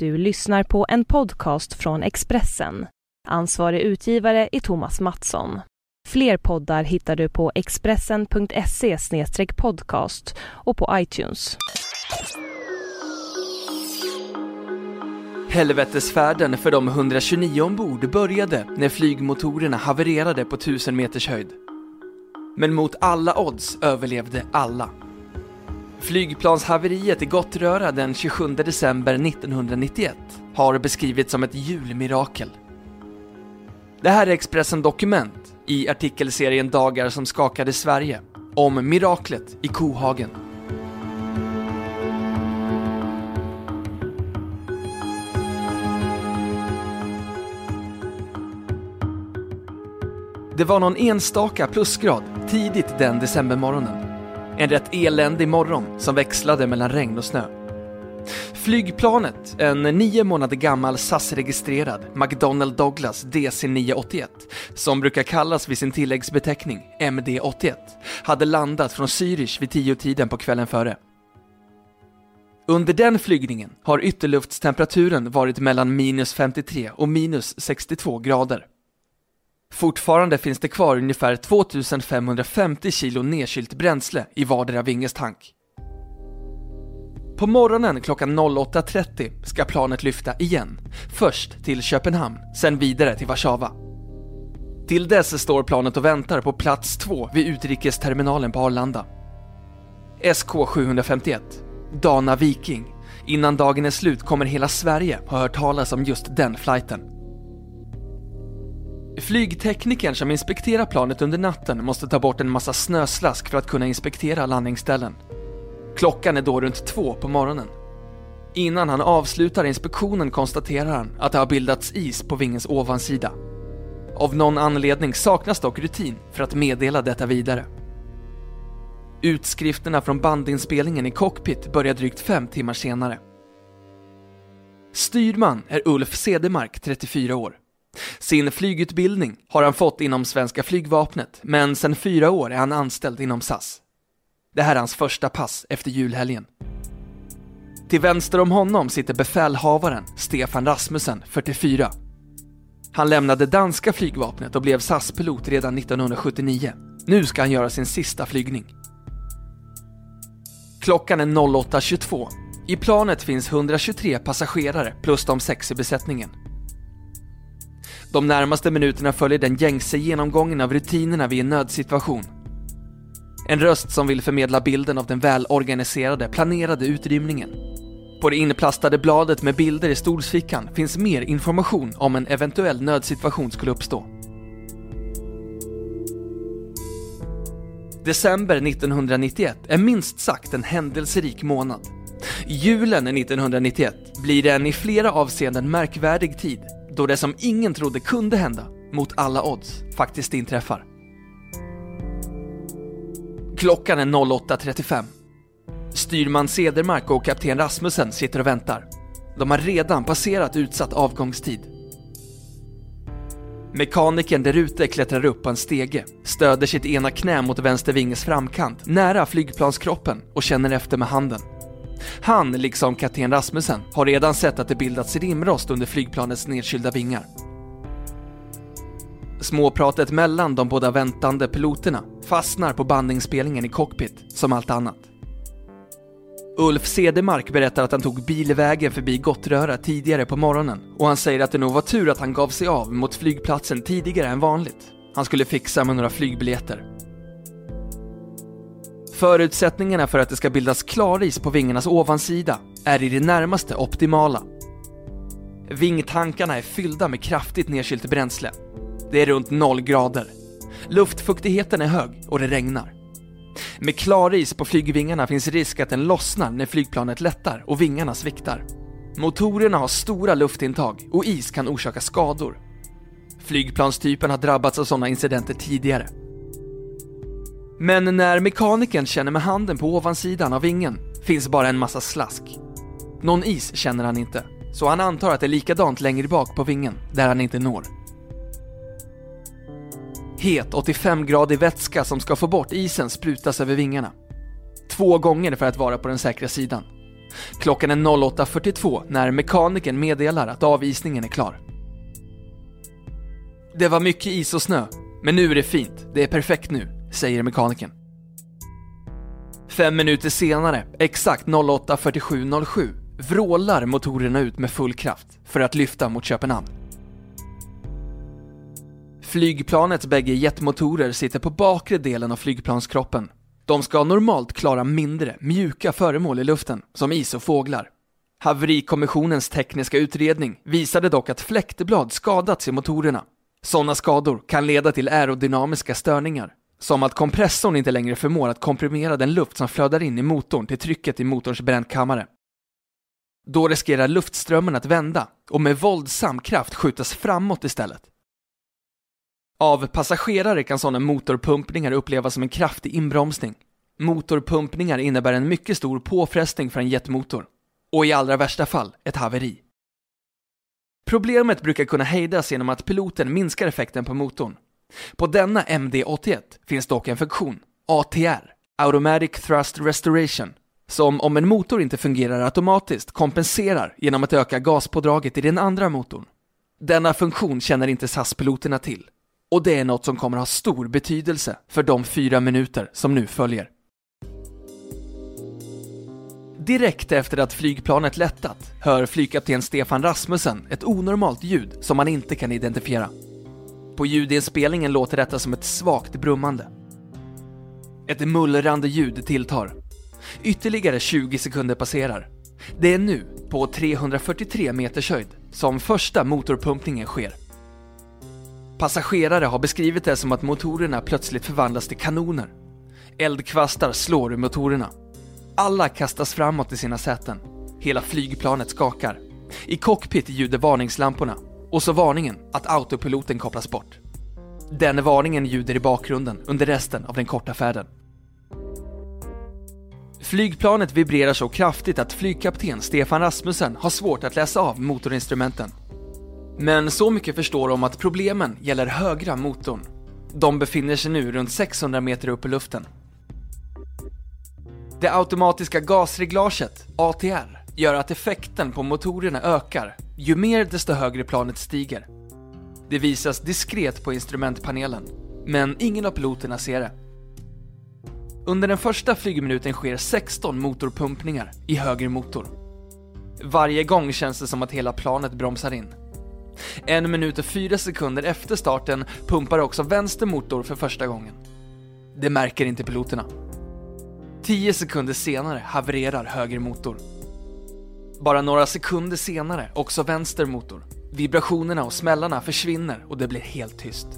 Du lyssnar på en podcast från Expressen. Ansvarig utgivare är Thomas Mattsson. Fler poddar hittar du på expressen.se podcast och på iTunes. Helvetesfärden för de 129 ombord började när flygmotorerna havererade på 1000 meters höjd. Men mot alla odds överlevde alla. Flygplanshaveriet i Gottröra den 27 december 1991 har beskrivits som ett julmirakel. Det här är Expressen Dokument i artikelserien Dagar som skakade Sverige om miraklet i Kohagen. Det var någon enstaka plusgrad tidigt den decembermorgonen. En rätt eländig morgon som växlade mellan regn och snö. Flygplanet, en nio månader gammal SAS-registrerad McDonnell Douglas DC-981, som brukar kallas vid sin tilläggsbeteckning MD-81, hade landat från Zürich vid tio-tiden på kvällen före. Under den flygningen har ytterluftstemperaturen varit mellan minus 53 och minus 62 grader. Fortfarande finns det kvar ungefär 2550 kilo nedkylt bränsle i vardera vinges tank. På morgonen klockan 08.30 ska planet lyfta igen. Först till Köpenhamn, sen vidare till Warszawa. Till dess står planet och väntar på plats 2 vid utrikesterminalen på Arlanda. SK 751, Dana Viking. Innan dagen är slut kommer hela Sverige ha hört talas om just den flighten. Flygteknikern som inspekterar planet under natten måste ta bort en massa snöslask för att kunna inspektera landningsställen. Klockan är då runt två på morgonen. Innan han avslutar inspektionen konstaterar han att det har bildats is på vingens ovansida. Av någon anledning saknas dock rutin för att meddela detta vidare. Utskrifterna från bandinspelningen i cockpit börjar drygt fem timmar senare. Styrman är Ulf Sedemark, 34 år. Sin flygutbildning har han fått inom svenska flygvapnet, men sedan fyra år är han anställd inom SAS. Det här är hans första pass efter julhelgen. Till vänster om honom sitter befälhavaren Stefan Rasmussen, 44. Han lämnade danska flygvapnet och blev SAS-pilot redan 1979. Nu ska han göra sin sista flygning. Klockan är 08.22. I planet finns 123 passagerare plus de sex i besättningen. De närmaste minuterna följer den gängse genomgången av rutinerna vid en nödsituation. En röst som vill förmedla bilden av den välorganiserade, planerade utrymningen. På det inplastade bladet med bilder i stolsfickan finns mer information om en eventuell nödsituation skulle uppstå. December 1991 är minst sagt en händelserik månad. Julen 1991 blir en i flera avseenden märkvärdig tid då det som ingen trodde kunde hända, mot alla odds, faktiskt inträffar. Klockan är 08.35. Styrman Sedermark och kapten Rasmussen sitter och väntar. De har redan passerat utsatt avgångstid. Mekanikern där ute klättrar upp på en stege, stöder sitt ena knä mot vänster vinges framkant, nära flygplanskroppen och känner efter med handen. Han, liksom kapten Rasmussen, har redan sett att det bildats rimrost under flygplanets nedkylda vingar. Småpratet mellan de båda väntande piloterna fastnar på bandinspelningen i cockpit, som allt annat. Ulf Sedemark berättar att han tog bilvägen förbi Gottröra tidigare på morgonen och han säger att det nog var tur att han gav sig av mot flygplatsen tidigare än vanligt. Han skulle fixa med några flygbiljetter. Förutsättningarna för att det ska bildas klaris på vingarnas ovansida är i det närmaste optimala. Vingtankarna är fyllda med kraftigt nedkylt bränsle. Det är runt 0 grader. Luftfuktigheten är hög och det regnar. Med klaris på flygvingarna finns risk att den lossnar när flygplanet lättar och vingarna sviktar. Motorerna har stora luftintag och is kan orsaka skador. Flygplanstypen har drabbats av sådana incidenter tidigare. Men när mekanikern känner med handen på ovansidan av vingen finns bara en massa slask. Någon is känner han inte, så han antar att det är likadant längre bak på vingen, där han inte når. Het 85-gradig vätska som ska få bort isen sprutas över vingarna. Två gånger för att vara på den säkra sidan. Klockan är 08.42 när mekanikern meddelar att avisningen är klar. Det var mycket is och snö, men nu är det fint. Det är perfekt nu, säger mekanikern. Fem minuter senare, exakt 08.47.07, vrålar motorerna ut med full kraft för att lyfta mot Köpenhamn. Flygplanets bägge jetmotorer sitter på bakre delen av flygplanskroppen. De ska normalt klara mindre, mjuka föremål i luften, som is och fåglar. Haverikommissionens tekniska utredning visade dock att fläktblad skadats i motorerna. Sådana skador kan leda till aerodynamiska störningar, som att kompressorn inte längre förmår att komprimera den luft som flödar in i motorn till trycket i motorns brännkammare. Då riskerar luftströmmen att vända och med våldsam kraft skjutas framåt istället. Av passagerare kan sådana motorpumpningar upplevas som en kraftig inbromsning. Motorpumpningar innebär en mycket stor påfrestning för en jetmotor och i allra värsta fall ett haveri. Problemet brukar kunna hejdas genom att piloten minskar effekten på motorn. På denna MD-81 finns dock en funktion, ATR, Automatic Thrust Restoration, som om en motor inte fungerar automatiskt kompenserar genom att öka gaspådraget i den andra motorn. Denna funktion känner inte SAS-piloterna till och det är något som kommer ha stor betydelse för de fyra minuter som nu följer. Direkt efter att flygplanet lättat hör flygkapten Stefan Rasmussen ett onormalt ljud som man inte kan identifiera. På ljudinspelningen låter detta som ett svagt brummande. Ett mullrande ljud tilltar. Ytterligare 20 sekunder passerar. Det är nu, på 343 meters höjd, som första motorpumpningen sker. Passagerare har beskrivit det som att motorerna plötsligt förvandlas till kanoner. Eldkvastar slår ur motorerna. Alla kastas framåt i sina säten. Hela flygplanet skakar. I cockpit ljuder varningslamporna och så varningen att autopiloten kopplas bort. Den varningen ljuder i bakgrunden under resten av den korta färden. Flygplanet vibrerar så kraftigt att flygkapten Stefan Rasmussen har svårt att läsa av motorinstrumenten. Men så mycket förstår de att problemen gäller högra motorn. De befinner sig nu runt 600 meter upp i luften. Det automatiska gasreglaget, ATR, gör att effekten på motorerna ökar ju mer desto högre planet stiger. Det visas diskret på instrumentpanelen, men ingen av piloterna ser det. Under den första flygminuten sker 16 motorpumpningar i höger motor. Varje gång känns det som att hela planet bromsar in. En minut och fyra sekunder efter starten pumpar också vänster motor för första gången. Det märker inte piloterna. Tio sekunder senare havererar höger motor. Bara några sekunder senare också vänster motor. Vibrationerna och smällarna försvinner och det blir helt tyst.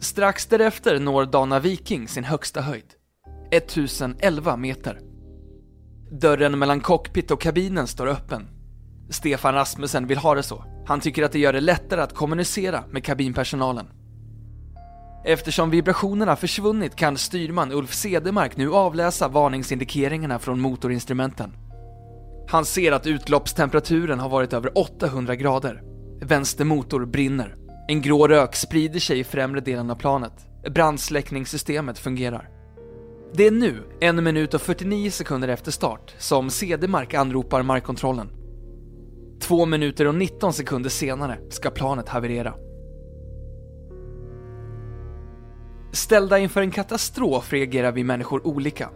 Strax därefter når Dana Viking sin högsta höjd. 1011 meter. Dörren mellan cockpit och kabinen står öppen Stefan Rasmussen vill ha det så. Han tycker att det gör det lättare att kommunicera med kabinpersonalen. Eftersom vibrationerna försvunnit kan styrman Ulf Sedemark nu avläsa varningsindikeringarna från motorinstrumenten. Han ser att utloppstemperaturen har varit över 800 grader. Vänster motor brinner. En grå rök sprider sig i främre delen av planet. Brandsläckningssystemet fungerar. Det är nu, en minut och 49 sekunder efter start, som Sedemark anropar markkontrollen. Två minuter och 19 sekunder senare ska planet haverera. Ställda inför en katastrof reagerar vi människor olika.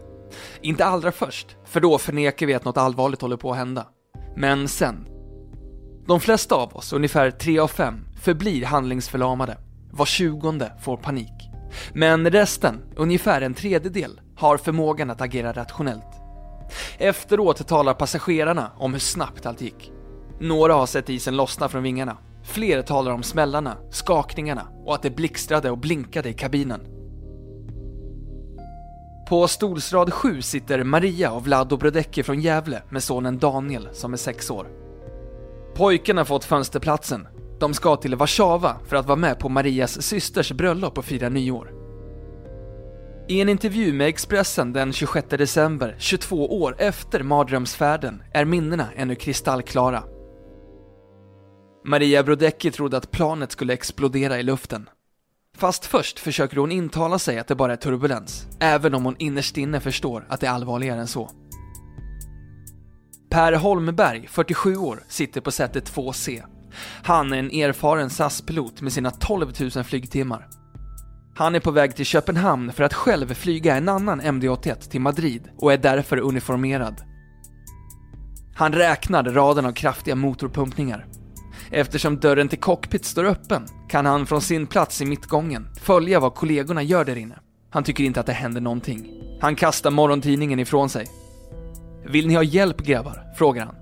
Inte allra först, för då förnekar vi att något allvarligt håller på att hända. Men sen. De flesta av oss, ungefär 3 av 5, förblir handlingsförlamade. Var tjugonde får panik. Men resten, ungefär en tredjedel, har förmågan att agera rationellt. Efteråt talar passagerarna om hur snabbt allt gick. Några har sett isen lossna från vingarna. Fler talar om smällarna, skakningarna och att det blixtrade och blinkade i kabinen. På stolsrad 7 sitter Maria och Vlado Brodecki från Gävle med sonen Daniel som är 6 år. Pojken har fått fönsterplatsen. De ska till Warszawa för att vara med på Marias systers bröllop och fira nyår. I en intervju med Expressen den 26 december, 22 år efter mardrömsfärden, är minnena ännu kristallklara. Maria Brodecki trodde att planet skulle explodera i luften. Fast först försöker hon intala sig att det bara är turbulens, även om hon innerst inne förstår att det är allvarligare än så. Per Holmberg, 47 år, sitter på sätet 2C. Han är en erfaren SAS-pilot med sina 12 000 flygtimmar. Han är på väg till Köpenhamn för att själv flyga en annan MD-81 till Madrid och är därför uniformerad. Han räknar raden av kraftiga motorpumpningar. Eftersom dörren till cockpit står öppen kan han från sin plats i mittgången följa vad kollegorna gör där inne. Han tycker inte att det händer någonting. Han kastar morgontidningen ifrån sig. Vill ni ha hjälp grabbar? frågar han.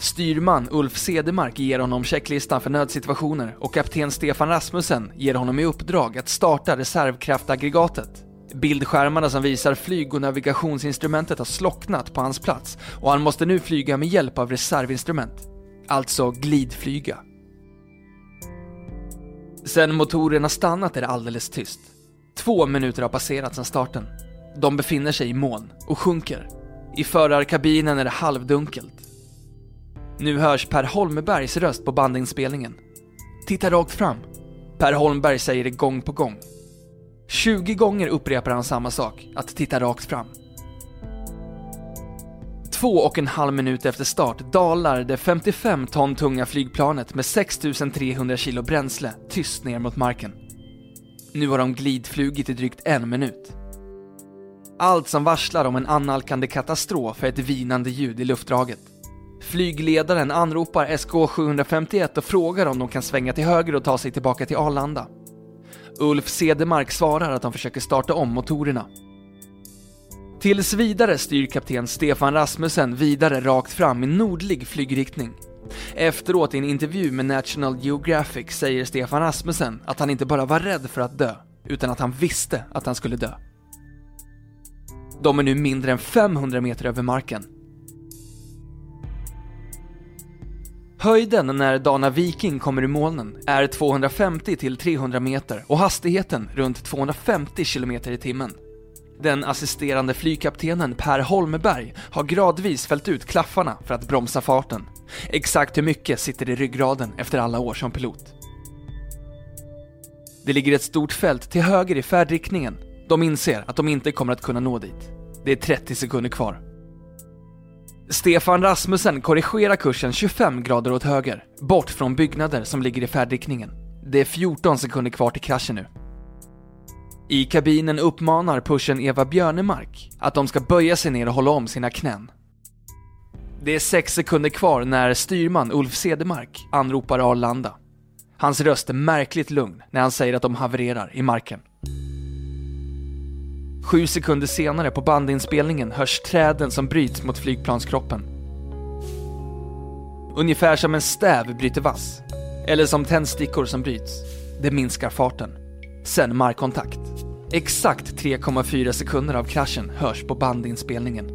Styrman Ulf Sedemark ger honom checklistan för nödsituationer och kapten Stefan Rasmussen ger honom i uppdrag att starta reservkraftaggregatet. Bildskärmarna som visar flyg och navigationsinstrumentet har slocknat på hans plats och han måste nu flyga med hjälp av reservinstrument. Alltså glidflyga. Sen motorerna stannat är det alldeles tyst. Två minuter har passerat sedan starten. De befinner sig i moln och sjunker. I förarkabinen är det halvdunkelt. Nu hörs Per Holmbergs röst på bandinspelningen. Titta rakt fram. Per Holmberg säger det gång på gång. 20 gånger upprepar han samma sak, att titta rakt fram. Två och en halv minut efter start dalar det 55 ton tunga flygplanet med 6300 kilo bränsle tyst ner mot marken. Nu har de glidflugit i drygt en minut. Allt som varslar om en annalkande katastrof är ett vinande ljud i luftdraget. Flygledaren anropar SK751 och frågar om de kan svänga till höger och ta sig tillbaka till Arlanda. Ulf Sedemark svarar att de försöker starta om motorerna. Tills vidare styr kapten Stefan Rasmussen vidare rakt fram i nordlig flygriktning. Efteråt i en intervju med National Geographic säger Stefan Rasmussen att han inte bara var rädd för att dö, utan att han visste att han skulle dö. De är nu mindre än 500 meter över marken. Höjden när Dana Viking kommer i molnen är 250 till 300 meter och hastigheten runt 250 km i timmen. Den assisterande flygkaptenen Per Holmberg har gradvis fällt ut klaffarna för att bromsa farten. Exakt hur mycket sitter i ryggraden efter alla år som pilot. Det ligger ett stort fält till höger i färdriktningen. De inser att de inte kommer att kunna nå dit. Det är 30 sekunder kvar. Stefan Rasmussen korrigerar kursen 25 grader åt höger, bort från byggnader som ligger i färdriktningen. Det är 14 sekunder kvar till kraschen nu. I kabinen uppmanar pushen Eva Björnemark att de ska böja sig ner och hålla om sina knän. Det är 6 sekunder kvar när styrman Ulf Sedemark anropar Arlanda. Hans röst är märkligt lugn när han säger att de havererar i marken. Sju sekunder senare på bandinspelningen hörs träden som bryts mot flygplanskroppen. Ungefär som en stäv bryter vass. Eller som tändstickor som bryts. Det minskar farten. Sen markkontakt. Exakt 3,4 sekunder av kraschen hörs på bandinspelningen.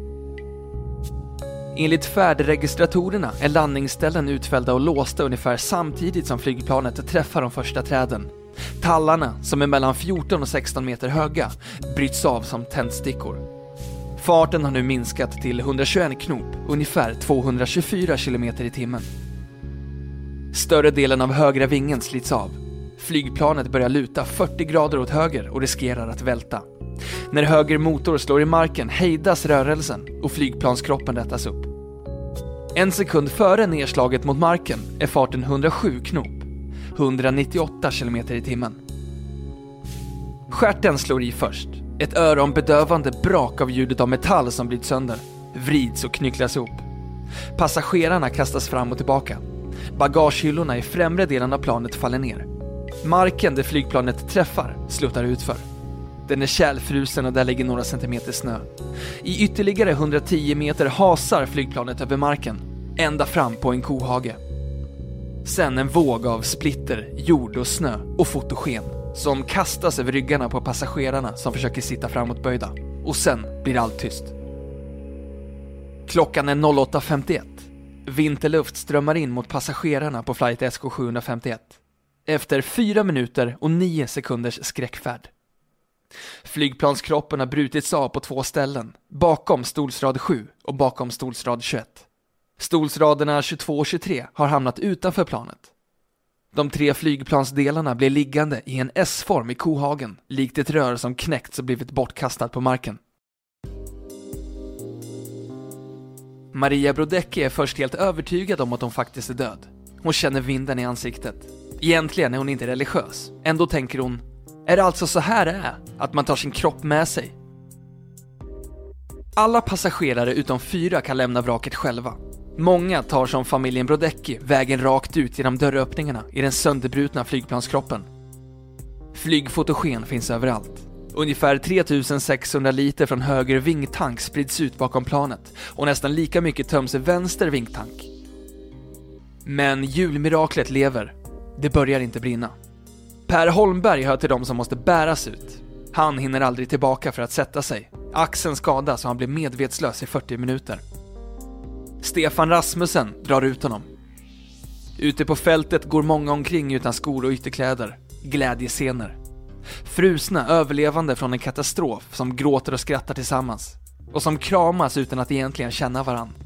Enligt färdregistratorerna är landningsställen utfällda och låsta ungefär samtidigt som flygplanet träffar de första träden. Tallarna, som är mellan 14 och 16 meter höga, bryts av som tändstickor. Farten har nu minskat till 121 knop, ungefär 224 km i timmen. Större delen av högra vingen slits av. Flygplanet börjar luta 40 grader åt höger och riskerar att välta. När höger motor slår i marken hejdas rörelsen och flygplanskroppen rättas upp. En sekund före nedslaget mot marken är farten 107 knop. 198 km i timmen. Skärten slår i först. Ett öronbedövande brak av ljudet av metall som bryts sönder, vrids och knycklas ihop. Passagerarna kastas fram och tillbaka. Bagagehyllorna i främre delen av planet faller ner. Marken där flygplanet träffar sluttar utför. Den är kärlfrusen och där ligger några centimeter snö. I ytterligare 110 meter hasar flygplanet över marken, ända fram på en kohage. Sen en våg av splitter, jord och snö och fotogen som kastas över ryggarna på passagerarna som försöker sitta framåtböjda. Och sen blir allt tyst. Klockan är 08.51. Vinterluft strömmar in mot passagerarna på flight SK751. Efter fyra minuter och nio sekunders skräckfärd. Flygplanskroppen har brutits av på två ställen, bakom stolsrad 7 och bakom stolsrad 21. Stolsraderna 22 och 23 har hamnat utanför planet. De tre flygplansdelarna blir liggande i en S-form i kohagen, likt ett rör som knäckts och blivit bortkastat på marken. Maria Brodecki är först helt övertygad om att hon faktiskt är död. Hon känner vinden i ansiktet. Egentligen är hon inte religiös. Ändå tänker hon, är det alltså så här det är? Att man tar sin kropp med sig? Alla passagerare utom fyra kan lämna vraket själva. Många tar som familjen Brodecki vägen rakt ut genom dörröppningarna i den sönderbrutna flygplanskroppen. Flygfotogen finns överallt. Ungefär 3600 liter från höger vingtank sprids ut bakom planet och nästan lika mycket töms i vänster vingtank. Men julmiraklet lever. Det börjar inte brinna. Per Holmberg hör till de som måste bäras ut. Han hinner aldrig tillbaka för att sätta sig. Axeln skadas och han blir medvetslös i 40 minuter. Stefan Rasmussen drar ut honom. Ute på fältet går många omkring utan skor och ytterkläder. Glädjescener. Frusna överlevande från en katastrof som gråter och skrattar tillsammans. Och som kramas utan att egentligen känna varandra.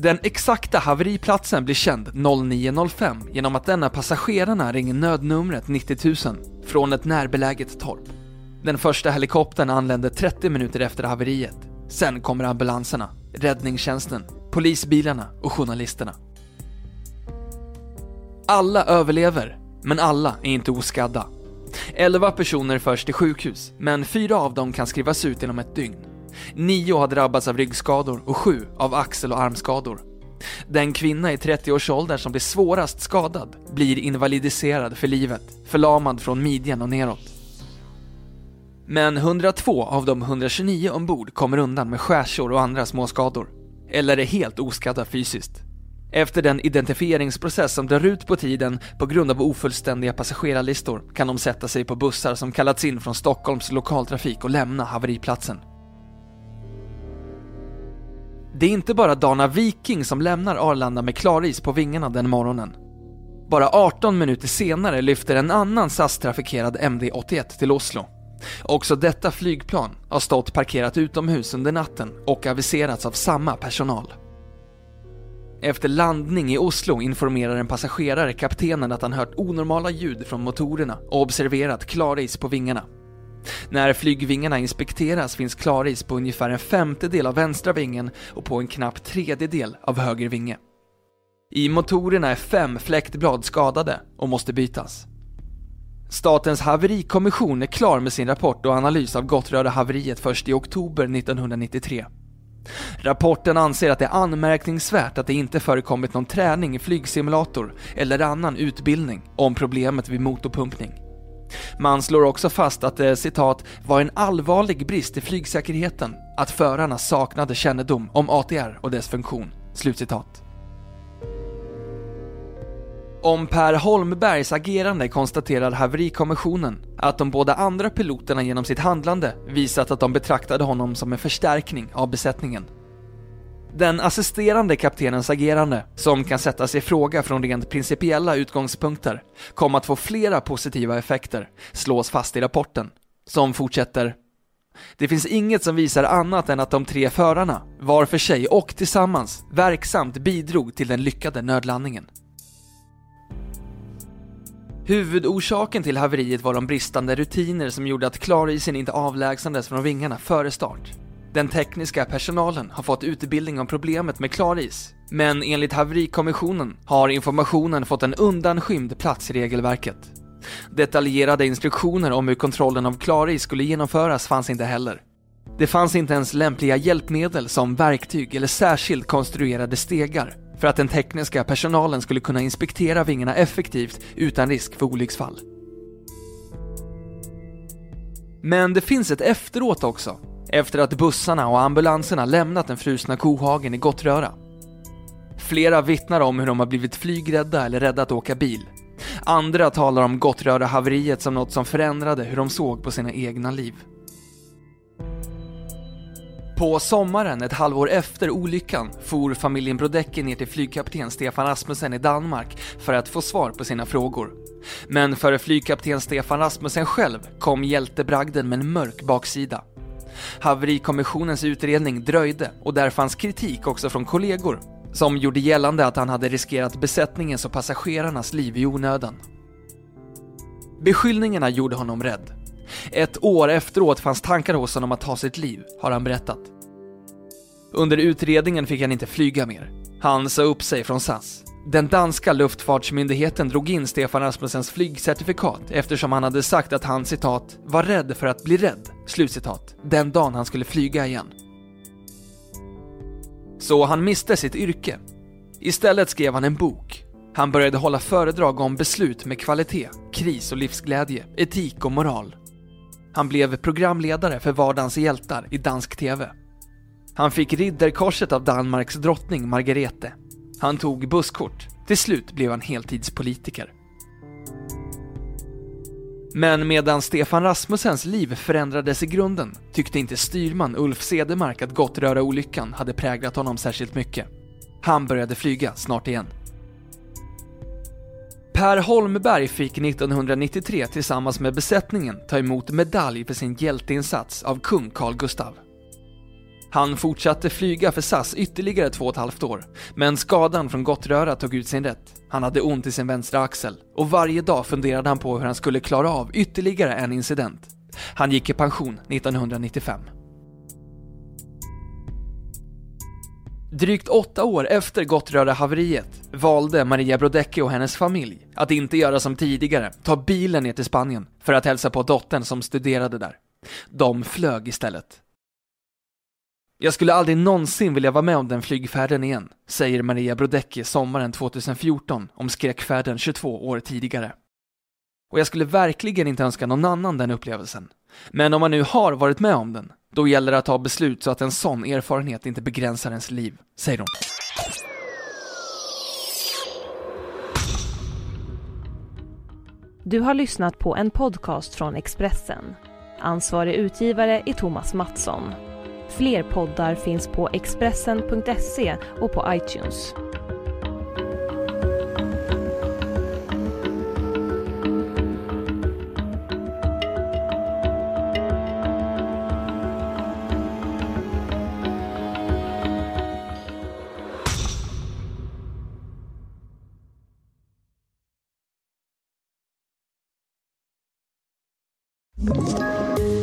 Den exakta haveriplatsen blir känd 09.05 genom att denna passagerarna ringer nödnumret 90 000 från ett närbeläget torp. Den första helikoptern anländer 30 minuter efter haveriet. Sen kommer ambulanserna, räddningstjänsten, polisbilarna och journalisterna. Alla överlever, men alla är inte oskadda. 11 personer förs till sjukhus, men fyra av dem kan skrivas ut inom ett dygn. Nio har drabbats av ryggskador och sju av axel och armskador. Den kvinna i 30-årsåldern som blir svårast skadad blir invalidiserad för livet, förlamad från midjan och neråt. Men 102 av de 129 ombord kommer undan med skärsår och andra småskador. Eller är helt oskadda fysiskt. Efter den identifieringsprocess som drar ut på tiden på grund av ofullständiga passagerarlistor kan de sätta sig på bussar som kallats in från Stockholms lokaltrafik och lämna haveriplatsen. Det är inte bara Dana Viking som lämnar Arlanda med klaris på vingarna den morgonen. Bara 18 minuter senare lyfter en annan SAS-trafikerad MD-81 till Oslo. Också detta flygplan har stått parkerat utomhus under natten och aviserats av samma personal. Efter landning i Oslo informerar en passagerare kaptenen att han hört onormala ljud från motorerna och observerat klaris på vingarna. När flygvingarna inspekteras finns klaris på ungefär en femtedel av vänstra vingen och på en knapp tredjedel av höger vinge. I motorerna är fem fläktblad skadade och måste bytas. Statens haverikommission är klar med sin rapport och analys av Gottröra-haveriet först i oktober 1993. Rapporten anser att det är anmärkningsvärt att det inte förekommit någon träning i flygsimulator eller annan utbildning om problemet vid motorpumpning. Man slår också fast att det citat var en allvarlig brist i flygsäkerheten att förarna saknade kännedom om ATR och dess funktion. Slutcitat. Om Per Holmbergs agerande konstaterar haverikommissionen att de båda andra piloterna genom sitt handlande visat att de betraktade honom som en förstärkning av besättningen. Den assisterande kaptenens agerande, som kan sättas i fråga från rent principiella utgångspunkter, kom att få flera positiva effekter, slås fast i rapporten, som fortsätter det finns inget som visar annat än att de tre förarna, var för sig och tillsammans, verksamt bidrog till den lyckade nödlandningen. Huvudorsaken till haveriet var de bristande rutiner som gjorde att klarisen inte avlägsnades från vingarna före start. Den tekniska personalen har fått utbildning om problemet med klaris, men enligt haverikommissionen har informationen fått en undanskymd plats i regelverket. Detaljerade instruktioner om hur kontrollen av klaris skulle genomföras fanns inte heller. Det fanns inte ens lämpliga hjälpmedel som verktyg eller särskilt konstruerade stegar för att den tekniska personalen skulle kunna inspektera vingarna effektivt utan risk för olycksfall. Men det finns ett efteråt också, efter att bussarna och ambulanserna lämnat den frusna kohagen i Gottröra. Flera vittnar om hur de har blivit flygrädda eller rädda att åka bil. Andra talar om Gottröra-haveriet som något som förändrade hur de såg på sina egna liv. På sommaren, ett halvår efter olyckan, for familjen Brodecki ner till flygkapten Stefan Rasmussen i Danmark för att få svar på sina frågor. Men för flygkapten Stefan Rasmussen själv kom hjältebragden med en mörk baksida. Haverikommissionens utredning dröjde och där fanns kritik också från kollegor som gjorde gällande att han hade riskerat besättningens och passagerarnas liv i onödan. Beskyllningarna gjorde honom rädd. Ett år efteråt fanns tankar hos honom att ta sitt liv, har han berättat. Under utredningen fick han inte flyga mer. Han sa upp sig från SAS. Den danska luftfartsmyndigheten drog in Stefan Rasmussens flygcertifikat eftersom han hade sagt att han citat var rädd för att bli rädd, slutcitat, den dagen han skulle flyga igen. Så han miste sitt yrke. Istället skrev han en bok. Han började hålla föredrag om beslut med kvalitet, kris och livsglädje, etik och moral. Han blev programledare för Vardagens hjältar i dansk TV. Han fick ridderkorset av Danmarks drottning Margarete. Han tog busskort. Till slut blev han heltidspolitiker. Men medan Stefan Rasmussens liv förändrades i grunden tyckte inte styrman Ulf Sedemark att Gottröra-olyckan hade präglat honom särskilt mycket. Han började flyga snart igen. Per Holmberg fick 1993 tillsammans med besättningen ta emot medalj för sin hjälteinsats av kung Carl Gustav. Han fortsatte flyga för SAS ytterligare två och ett halvt år, men skadan från Gottröra tog ut sin rätt. Han hade ont i sin vänstra axel och varje dag funderade han på hur han skulle klara av ytterligare en incident. Han gick i pension 1995. Drygt åtta år efter Gottröra-haveriet valde Maria Brodecki och hennes familj att inte göra som tidigare, ta bilen ner till Spanien för att hälsa på dottern som studerade där. De flög istället. Jag skulle aldrig någonsin vilja vara med om den flygfärden igen, säger Maria Brodecki sommaren 2014 om skräckfärden 22 år tidigare. Och jag skulle verkligen inte önska någon annan den upplevelsen. Men om man nu har varit med om den, då gäller det att ta beslut så att en sån erfarenhet inte begränsar ens liv, säger hon. Du har lyssnat på en podcast från Expressen. Ansvarig utgivare är Thomas Mattsson. Fler poddar finns på Expressen.se och på iTunes.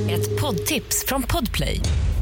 Ett poddtips från Podplay.